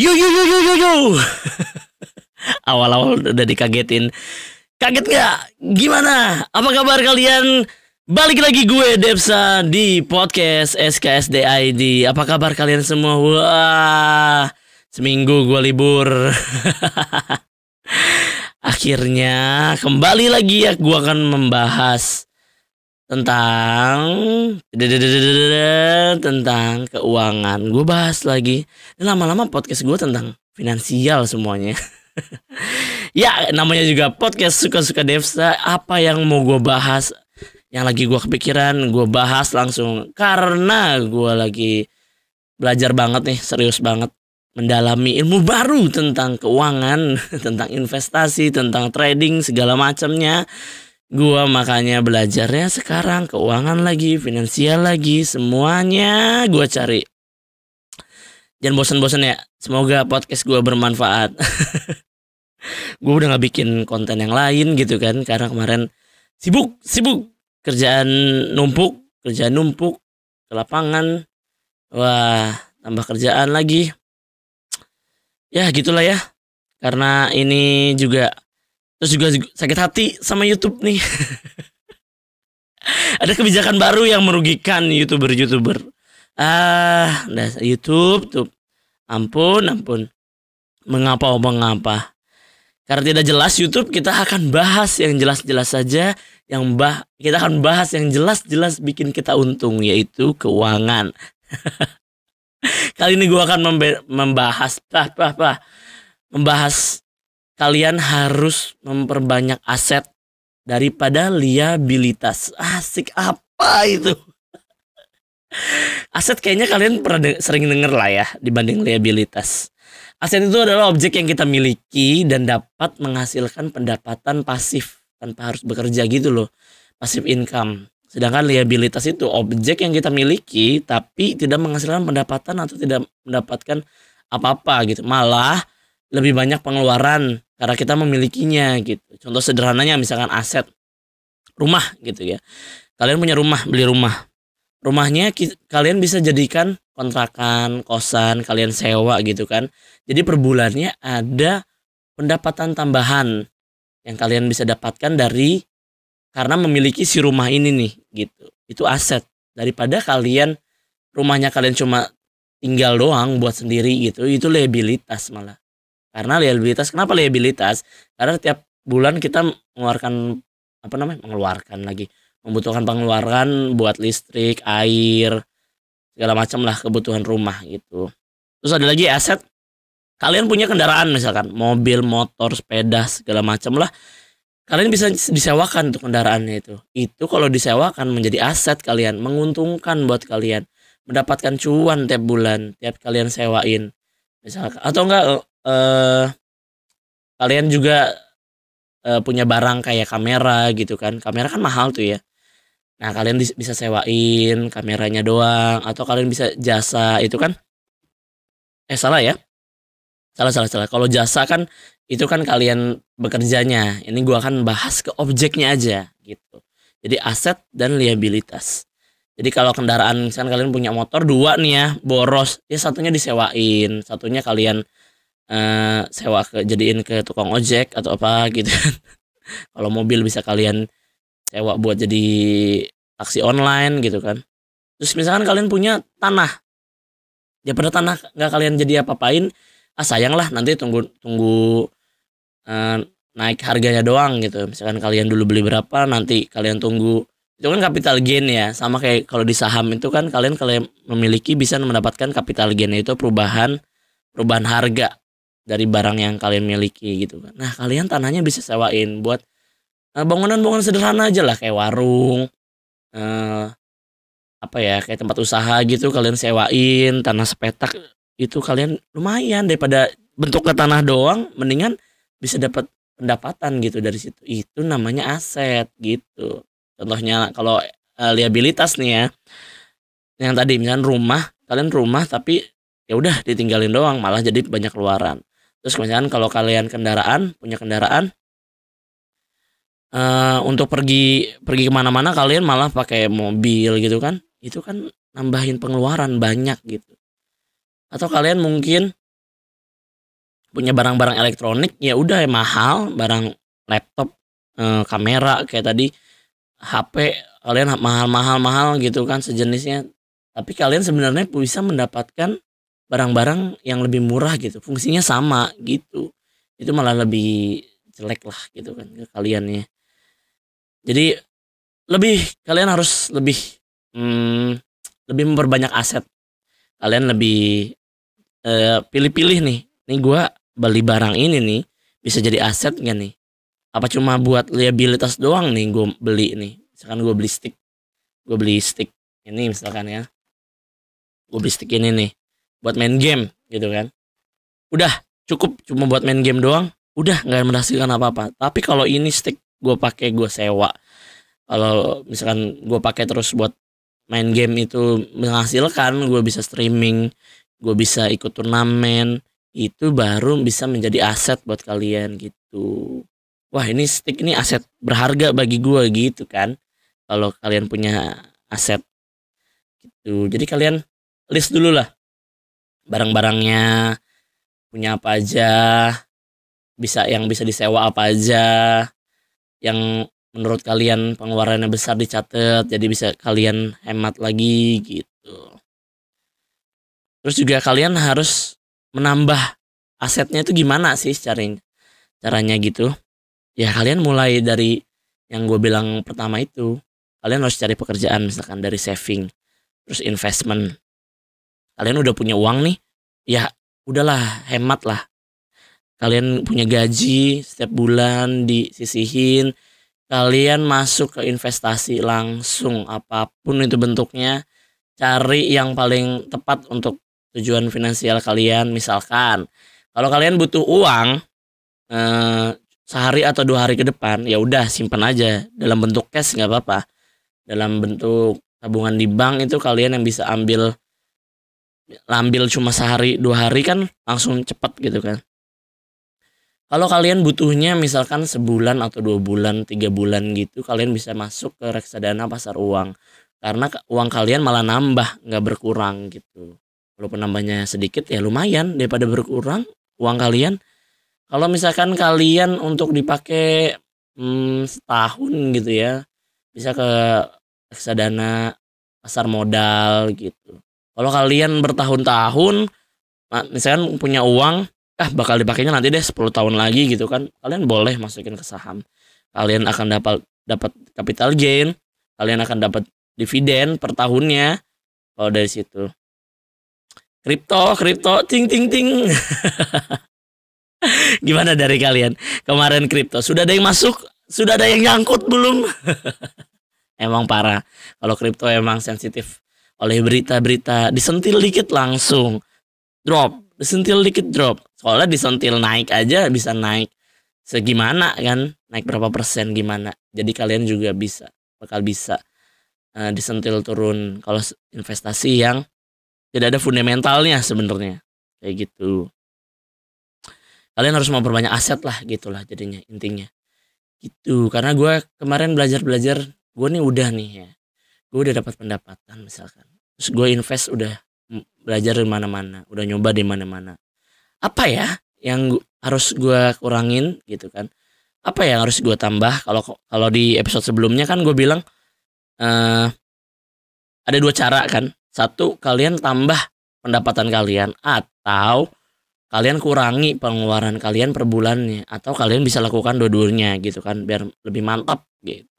Yo yo yo yo yo yo. Awal-awal udah dikagetin. Kaget gak? Gimana? Apa kabar kalian? Balik lagi gue Depsa di podcast SKSD ID. Apa kabar kalian semua? Wah, seminggu gue libur. Akhirnya kembali lagi ya gue akan membahas tentang tentang keuangan. Gue bahas lagi. Dan lama-lama podcast gue tentang finansial semuanya. ya namanya juga podcast suka-suka Devsa. Apa yang mau gue bahas? Yang lagi gue kepikiran gue bahas langsung karena gue lagi belajar banget nih serius banget mendalami ilmu baru tentang keuangan, tentang investasi, tentang trading segala macamnya Gua makanya belajarnya sekarang keuangan lagi, finansial lagi, semuanya gua cari. Jangan bosan-bosan ya. Semoga podcast gua bermanfaat. gue udah gak bikin konten yang lain gitu kan karena kemarin sibuk sibuk kerjaan numpuk kerjaan numpuk ke lapangan wah tambah kerjaan lagi ya gitulah ya karena ini juga Terus juga sakit hati sama YouTube nih. Ada kebijakan baru yang merugikan youtuber-youtuber. Ah, nah YouTube tuh. Ampun, ampun. Mengapa oh mengapa? Karena tidak jelas YouTube kita akan bahas yang jelas-jelas saja yang bah kita akan bahas yang jelas-jelas bikin kita untung yaitu keuangan. Kali ini gua akan membahas bah, bah, bah, membahas kalian harus memperbanyak aset daripada liabilitas. Asik apa itu? Aset kayaknya kalian pernah de sering denger lah ya dibanding liabilitas. Aset itu adalah objek yang kita miliki dan dapat menghasilkan pendapatan pasif tanpa harus bekerja gitu loh. Pasif income. Sedangkan liabilitas itu objek yang kita miliki tapi tidak menghasilkan pendapatan atau tidak mendapatkan apa-apa gitu. Malah lebih banyak pengeluaran karena kita memilikinya gitu. Contoh sederhananya misalkan aset rumah gitu ya. Kalian punya rumah, beli rumah. Rumahnya kalian bisa jadikan kontrakan, kosan, kalian sewa gitu kan. Jadi per bulannya ada pendapatan tambahan yang kalian bisa dapatkan dari karena memiliki si rumah ini nih gitu. Itu aset daripada kalian rumahnya kalian cuma tinggal doang buat sendiri gitu. Itu liabilitas malah. Karena liabilitas, kenapa liabilitas? Karena tiap bulan kita mengeluarkan apa namanya? mengeluarkan lagi membutuhkan pengeluaran buat listrik, air, segala macam lah kebutuhan rumah gitu. Terus ada lagi aset kalian punya kendaraan misalkan mobil, motor, sepeda segala macam lah. Kalian bisa disewakan untuk kendaraannya itu. Itu kalau disewakan menjadi aset kalian, menguntungkan buat kalian, mendapatkan cuan tiap bulan, tiap kalian sewain. Misalkan atau enggak eh kalian juga eh, punya barang kayak kamera gitu kan. Kamera kan mahal tuh ya. Nah, kalian bisa sewain kameranya doang atau kalian bisa jasa itu kan eh salah ya. Salah salah salah. Kalau jasa kan itu kan kalian bekerjanya. Ini gua akan bahas ke objeknya aja gitu. Jadi aset dan liabilitas. Jadi kalau kendaraan misalkan kalian punya motor dua nih ya boros, ya satunya disewain, satunya kalian uh, sewa ke jadiin ke tukang ojek atau apa gitu kan. Kalau mobil bisa kalian sewa buat jadi taksi online gitu kan. Terus misalkan kalian punya tanah. Ya pada tanah nggak kalian jadi apa-apain, ah sayang lah nanti tunggu tunggu uh, naik harganya doang gitu. Misalkan kalian dulu beli berapa, nanti kalian tunggu itu kan capital gain ya sama kayak kalau di saham itu kan kalian kalian memiliki bisa mendapatkan capital gain itu perubahan perubahan harga dari barang yang kalian miliki gitu kan. Nah kalian tanahnya bisa sewain buat eh, bangunan-bangunan sederhana aja lah kayak warung, uh, apa ya kayak tempat usaha gitu kalian sewain tanah sepetak itu kalian lumayan daripada bentuk ke tanah doang, mendingan bisa dapat pendapatan gitu dari situ. Itu namanya aset gitu. Contohnya kalau uh, liabilitas nih ya, yang tadi misalnya rumah, kalian rumah tapi ya udah ditinggalin doang malah jadi banyak keluaran Terus misalkan kalau kalian kendaraan punya kendaraan uh, untuk pergi pergi ke mana-mana kalian malah pakai mobil gitu kan? Itu kan nambahin pengeluaran banyak gitu. Atau kalian mungkin punya barang-barang elektronik ya udah ya mahal barang laptop eh, kamera kayak tadi HP kalian mahal-mahal mahal gitu kan sejenisnya tapi kalian sebenarnya bisa mendapatkan barang-barang yang lebih murah gitu. Fungsinya sama gitu. Itu malah lebih jelek lah gitu kan ke kalian ya jadi lebih kalian harus lebih hmm, lebih memperbanyak aset. Kalian lebih eh, pilih-pilih nih. Nih gue beli barang ini nih bisa jadi aset gak nih? Apa cuma buat liabilitas doang nih gue beli nih? Misalkan gue beli stick. Gue beli stick ini misalkan ya. Gue beli stick ini nih buat main game gitu kan. Udah cukup cuma buat main game doang. Udah nggak menghasilkan apa apa tapi kalau ini stick gue pakai gue sewa. Kalau misalkan gue pakai terus buat main game itu menghasilkan gue bisa streaming gue bisa ikut turnamen itu baru bisa menjadi aset buat kalian gitu. Wah ini stick ini aset berharga bagi gue gitu kan. Kalau kalian punya aset gitu. Jadi kalian list dulu lah barang-barangnya punya apa aja bisa yang bisa disewa apa aja yang menurut kalian pengeluarannya besar dicatat jadi bisa kalian hemat lagi gitu Terus juga kalian harus menambah asetnya itu gimana sih caranya? Caranya gitu. Ya kalian mulai dari yang gue bilang pertama itu. Kalian harus cari pekerjaan misalkan dari saving. Terus investment. Kalian udah punya uang nih. Ya udahlah hemat lah. Kalian punya gaji setiap bulan disisihin. Kalian masuk ke investasi langsung apa pun itu bentuknya. Cari yang paling tepat untuk tujuan finansial kalian misalkan kalau kalian butuh uang eh, sehari atau dua hari ke depan ya udah simpan aja dalam bentuk cash nggak apa-apa dalam bentuk tabungan di bank itu kalian yang bisa ambil ambil cuma sehari dua hari kan langsung cepat gitu kan. Kalau kalian butuhnya misalkan sebulan atau dua bulan tiga bulan gitu kalian bisa masuk ke reksadana pasar uang. Karena uang kalian malah nambah nggak berkurang gitu. Walaupun nambahnya sedikit ya lumayan. Daripada berkurang uang kalian. Kalau misalkan kalian untuk dipakai hmm, setahun gitu ya bisa ke reksadana pasar modal gitu kalau kalian bertahun-tahun misalkan punya uang ah bakal dipakainya nanti deh 10 tahun lagi gitu kan kalian boleh masukin ke saham kalian akan dapat dapat capital gain kalian akan dapat dividen per tahunnya kalau dari situ Kripto, kripto, ting ting ting. Gimana dari kalian? Kemarin kripto sudah ada yang masuk, sudah ada yang nyangkut belum? emang parah. Kalau kripto emang sensitif oleh berita-berita, disentil dikit langsung drop, disentil dikit drop. Soalnya disentil naik aja bisa naik segimana kan? Naik berapa persen gimana? Jadi kalian juga bisa bakal bisa uh, disentil turun kalau investasi yang tidak ada fundamentalnya sebenarnya kayak gitu kalian harus memperbanyak aset lah gitulah jadinya intinya gitu karena gue kemarin belajar belajar gue nih udah nih ya gue udah dapat pendapatan misalkan. Terus gue invest udah belajar di mana-mana udah nyoba di mana-mana. Apa ya yang harus gue kurangin gitu kan? Apa yang harus gue tambah? Kalau kalau di episode sebelumnya kan gue bilang uh, ada dua cara kan. Satu, kalian tambah pendapatan kalian atau kalian kurangi pengeluaran kalian per bulannya atau kalian bisa lakukan dua-duanya gitu kan biar lebih mantap gitu.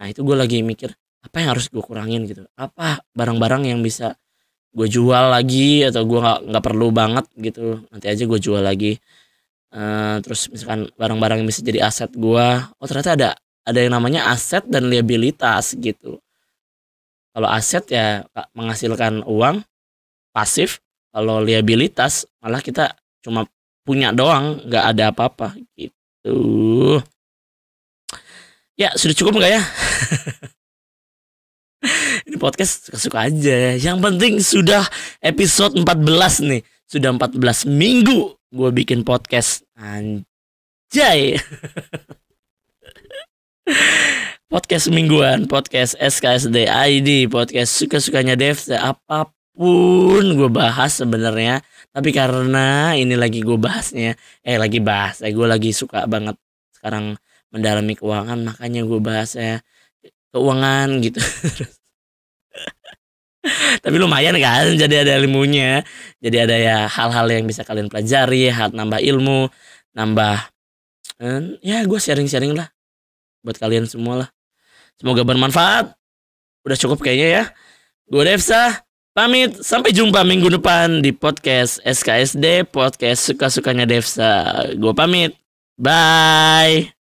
Nah, itu gue lagi mikir apa yang harus gue kurangin gitu. Apa barang-barang yang bisa gue jual lagi atau gue nggak nggak perlu banget gitu. Nanti aja gue jual lagi. Uh, terus misalkan barang-barang yang bisa jadi aset gue, oh ternyata ada ada yang namanya aset dan liabilitas gitu. Kalau aset ya menghasilkan uang pasif, kalau liabilitas malah kita cuma punya doang, nggak ada apa-apa gitu. Ya sudah cukup nggak ya? Ini podcast suka-suka aja. Yang penting sudah episode 14 nih. Sudah 14 minggu gue bikin podcast. Anjay. podcast mingguan, podcast SKSD ID, podcast suka-sukanya Dev, apa pun pun gue bahas sebenarnya tapi karena ini lagi gue bahasnya eh lagi bahas eh gue lagi suka banget sekarang mendalami keuangan makanya gue bahas ya keuangan gitu tapi lumayan kan jadi ada ilmunya jadi ada ya hal-hal yang bisa kalian pelajari hal nambah ilmu nambah eh, ya gue sharing-sharing lah buat kalian semua lah semoga bermanfaat udah cukup kayaknya ya gue Devsa Pamit, sampai jumpa minggu depan di podcast SKSD, podcast suka-sukanya Devsa. Gue pamit. Bye.